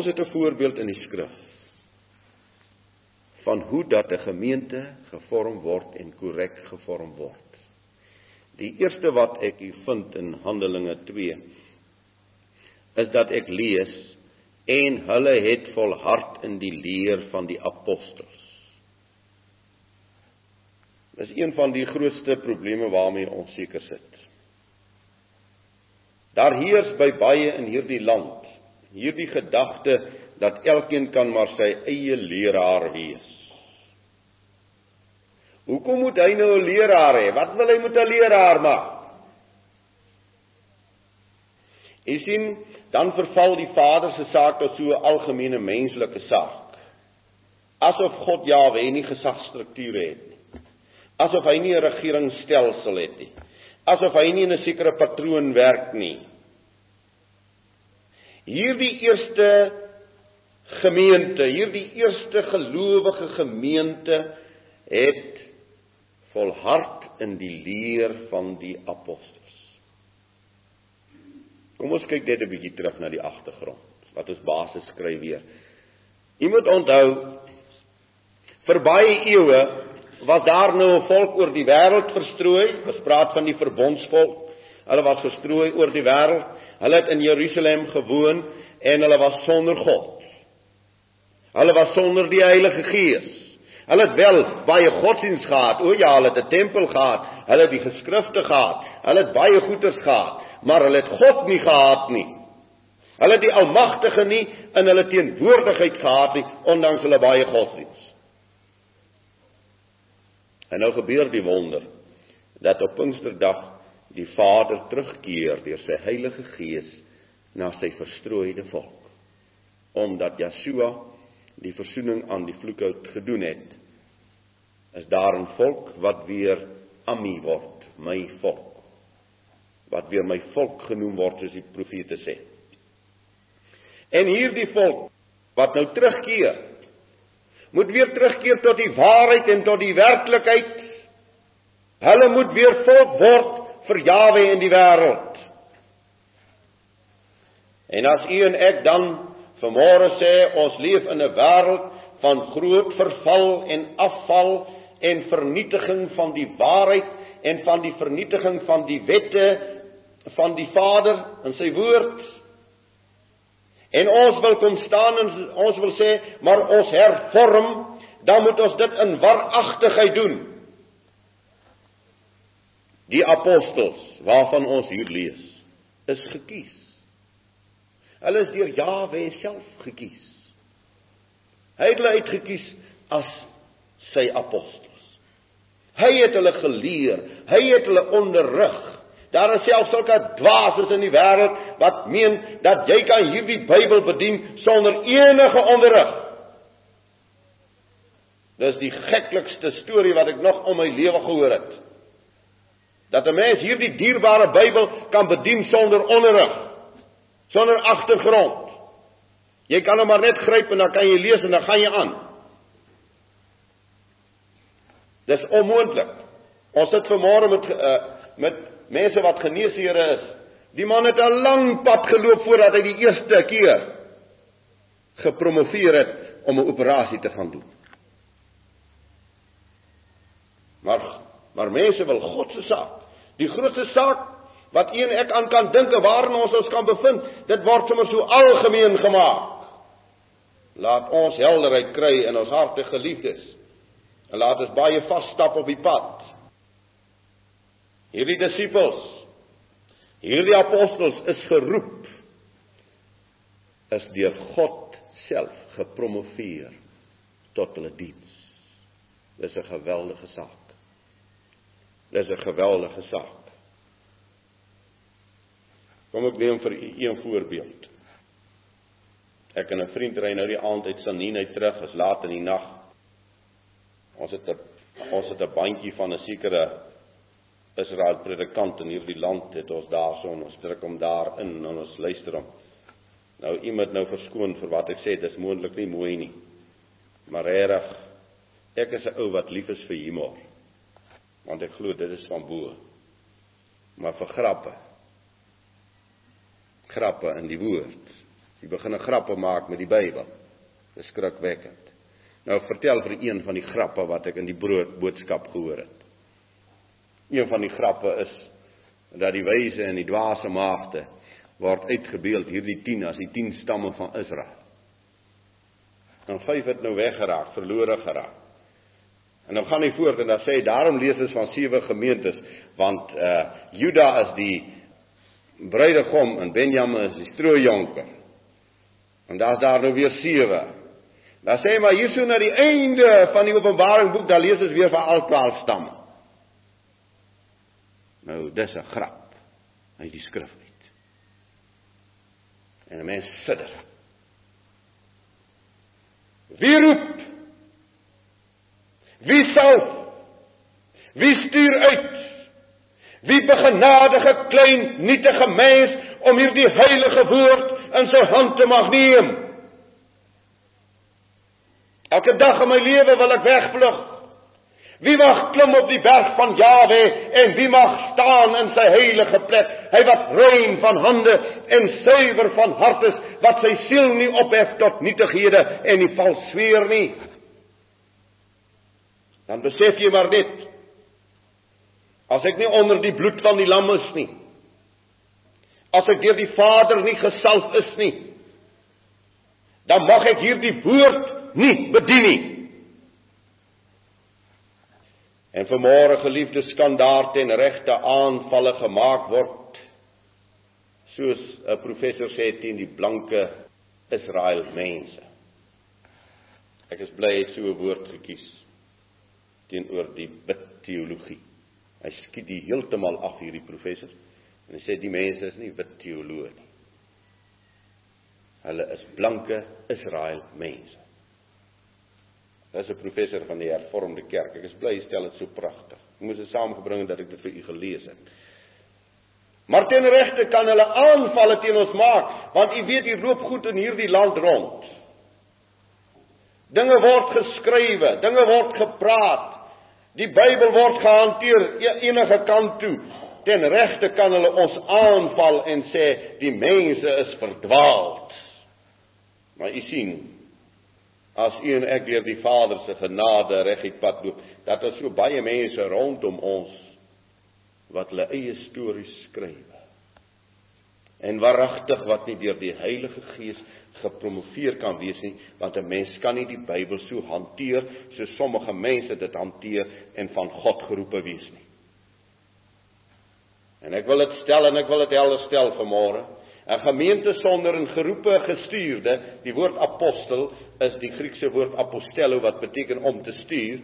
Ons het 'n voorbeeld in die skrif van hoe dat 'n gemeente gevorm word en korrek gevorm word. Die eerste wat ek hier vind in Handelinge 2 is dat ek lees en hulle het volhard in die leer van die apostels. Dis een van die grootste probleme waarmee ons seker sit. Daar heers by baie in hierdie land hierdie gedagte dat elkeen kan maar sy eie leraar wees. Hoekom moet hy nou 'n leraar hê? Wat wil hy met 'n leraar maak? Jy sien, dan verval die Vader se saak tot so 'n algemene menslike saak. Asof God Jahwe nie gesagsstrukture het nie. Asof hy nie 'n regeringsstelsel het nie. Asof hy nie in 'n sekere patroon werk nie. Hierdie eerste gemeente, hierdie eerste gelowige gemeente het volhard in die leer van die apostels. Kom ons kyk net 'n bietjie terug na die agtergrond. Wat ons basis skryf weer. Jy moet onthou vir baie eeue was daar nou 'n volk oor die wêreld verstrooi. Ons praat van die verbondsvolk. Hulle was verstrooi oor die wêreld. Hulle het in Jerusalem gewoon en hulle was sonder God. Hulle was sonder die Heilige Gees. Hulle het wel baie godsdienst gehad. O ja, hulle het 'n tempel gehad. Hulle het die geskrifte gehad. Hulle het baie goeders gehad, maar hulle het God nie gehad nie. Hulle het die Almagtige nie in hulle teenwoordigheid gehad nie, ondanks hulle baie godsdienst. En nou gebeur die wonder dat op Pinksterdag die Vader terugkeer deur sy Heilige Gees na sy verstrooide volk. Omdat Yeshua die verzoening aan die vloekhout gedoen het, is daar 'n volk wat weer Ami word, my volk. Wat weer my volk genoem word soos die profete sê. En hierdie volk wat nou terugkeer, moet weer terugkeer tot die waarheid en tot die werklikheid. Hulle moet weer volk word vir Jawe in die wêreld. En as u en ek dan vanmôre sê ons leef in 'n wêreld van groot verval en afval en vernietiging van die waarheid en van die vernietiging van die wette van die Vader in sy woord. En ons wil kom staan en ons wil sê, maar ons hervorm, dan moet ons dit in waaragtigheid doen. Die apostels waarvan ons hier lees, is gekies. Hulle is deur Jahwe self gekies. Hy het hulle uitgekies as sy apostels. Hy het hulle geleer, hy het hulle onderrig. Daar is selfs sulke dwaases in die wêreld wat meen dat jy kan hierdie Bybel bedien sonder enige onderrig. Dis die geklikste storie wat ek nog om my lewe gehoor het dat 'n mens hierdie dierbare Bybel kan bedien sonder onderrig, sonder agtergrond. Jy kan hom maar net gryp en dan kan jy lees en dan gaan jy aan. Dis onmoontlik. Ons sit vanmôre met uh, met mense wat geneesheere is. Die man het 'n lang pad geloop voordat hy die eerste keer gepromoveer het om 'n operasie te gaan doen. Maar maar mense wil God se saak. Die grootste saak wat een ek aan kan dink waarin ons ons kan bevind, dit word sommer so algemeen gemaak. Laat ons helderheid kry in ons harte geliefdes. En laat ons baie vas stap op die pad. Hierdie disippels, hierdie apostels is geroep is deur God self gepromoveer tot hulle diens. Dis 'n geweldige saak. Dis 'n geweldige saak. Kom ek neem vir u een voorbeeld. Ek en 'n vriend ry nou die aand uit Sanine terug, is laat in die nag. Ons het 'n ons het 'n bandjie van 'n sekere Israel predikant in hierdie land het ons daarson ons druk hom daar in en ons luister hom. Nou iemand nou verskoon vir wat ek sê, dis moontlik nie mooi nie. Maar regtig ek is 'n ou wat lief is vir humor want ek glo dit is van bo. Maar vir grappe. Grappe in die woord Jy begin 'n grappe maak met die Bybel. Dis skrikwekkend. Nou vertel vir een van die grappe wat ek in die brood boodskap gehoor het. Een van die grappe is dat die wyse en die dwaase maagde word uitgebeeld hierdie 10 as die 10 stamme van Israel. En vyf het nou weggeraak, verlore geraak. En dan gaan hy voort en dan sê hy daarom lees ons van sewe gemeentes want uh Juda is die bruidegom en Benjamin is die strooijonker. En daar's daar nou weer sewe. Dan sê hy maar hierso na die einde van die Openbaring boek dan lees ons weer van al 12 stamme. Nou dis 'n grap uit die skrif uit. En 'n mens sidder. Wie roep? Wie sal? Wie stuur uit? Wie begenadige klein nietige mens om hierdie heilige woord in sy hand te mag neem? Elke dag in my lewe wil ek wegvlug. Wie mag klim op die berg van Jawe en wie mag staan in sy heilige plek? Hy wat rein van hande en suiwer van hart is, wat sy siel nie ophef tot nietighede en nie vals sweer nie dan besef jy maar net as ek nie onder die bloed van die lam is nie as ek deur die Vader nie gesalf is nie dan mag ek hierdie woord nie bedien nie. En vanmôre geliefdes kan daar ten regte aanvalle gemaak word soos 'n professor sê teen die blanke Israel mense. Ek is bly hy het so 'n woord gekies teenoor die wit teologie. Hy skiet die heeltemal af hierdie professor en hy sê die mense is nie wit teoloë nie. Hulle is blanke Israel mense. Dis 'n professor van die Hervormde Kerk. Ek is bly hy stel dit so pragtig. Ek moes dit saamgebring dat ek dit vir u gelees het. Maar ten regte kan hulle aanvalle teen ons maak, want u weet hier loop goed in hierdie land rond. Dinge word geskrywe, dinge word gepraat. Die Bybel word gehanteer e-, enige kant toe. Ten regte kan hulle ons aanval en sê die mense is verdwaald. Maar u sien, as u en ek deur die Vader se genade reguit pad loop, dat daar so baie mense rondom ons wat hulle eie stories skryf. En waaragtig wat nie deur die Heilige Gees gepromoveer kan wees nie, want 'n mens kan nie die Bybel so hanteer so sommige mense dit hanteer en van God geroepe wees nie. En ek wil dit stel en ek wil dit helder stel vanmôre. 'n Gemeente sonder 'n geroepe gestuurde, die woord apostel is die Griekse woord apostello wat beteken om te stuur.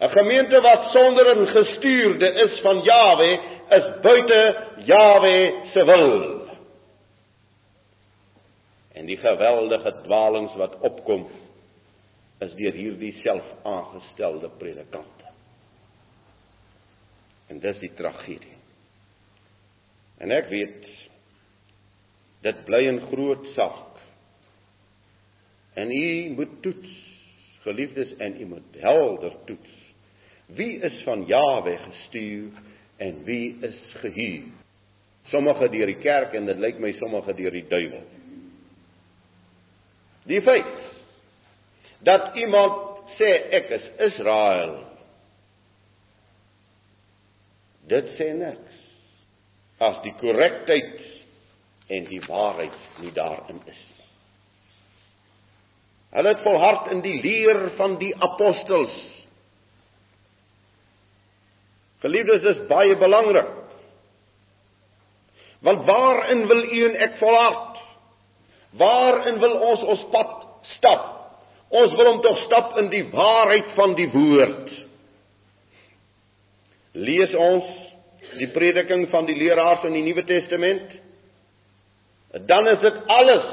'n Gemeente wat sonder 'n gestuurde is van Jawe, is buite Jawe se wil en die geweldige dwalings wat opkom is deur hierdie selfaangestelde predikante. En dis die tragedie. En ek weet dit bly 'n groot saak. En u moet toets, geliefdes, en u moet helder toets. Wie is van Jawe gestuur en wie is gehuur? Sommige deur die kerk en dit lyk my sommige deur die duiwel. Die feit dat iemand sê ek is Israel dit sê niks as die korrektheid en die waarheid nie daarin is. Hulle het volhard in die leer van die apostels. Geliefdes, dis baie belangrik. Want waarin wil u en ek volhard? Waarin wil ons ons pad stap? Ons wil hom tog stap in die waarheid van die woord. Lees ons die prediking van die leraars in die Nuwe Testament? Dan is dit alles.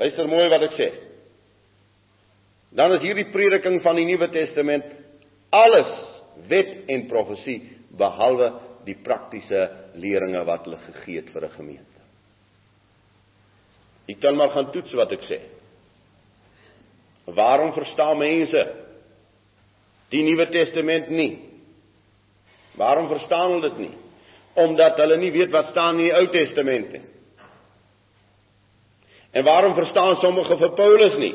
Luister mooi wat ek sê. Dan is hierdie prediking van die Nuwe Testament alles wet en profesie behalwe die praktiese leringe wat hulle gegee het vir 'n gemeente. Jy kan maar gaan toets wat ek sê. Waarom verstaan mense die Nuwe Testament nie? Waarom verstaan hulle dit nie? Omdat hulle nie weet wat staan in die Ou Testament nie. En waarom verstaan sommige vir Paulus nie?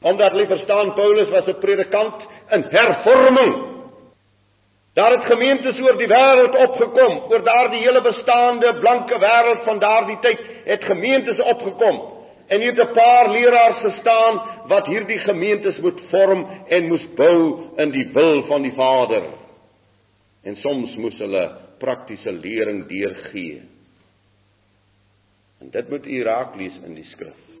Omdat hulle verstaan Paulus was 'n predikant in hervorming. Daar het gemeentes oor die wêreld opgekom, oor daardie hele bestaande blanke wêreld van daardie tyd het gemeentes opgekom. En hier het 'n paar leraars gestaan wat hierdie gemeentes moet vorm en moes bou in die wil van die Vader. En soms moes hulle praktiese lering deurgee. En dit moet u raak lees in die skrif.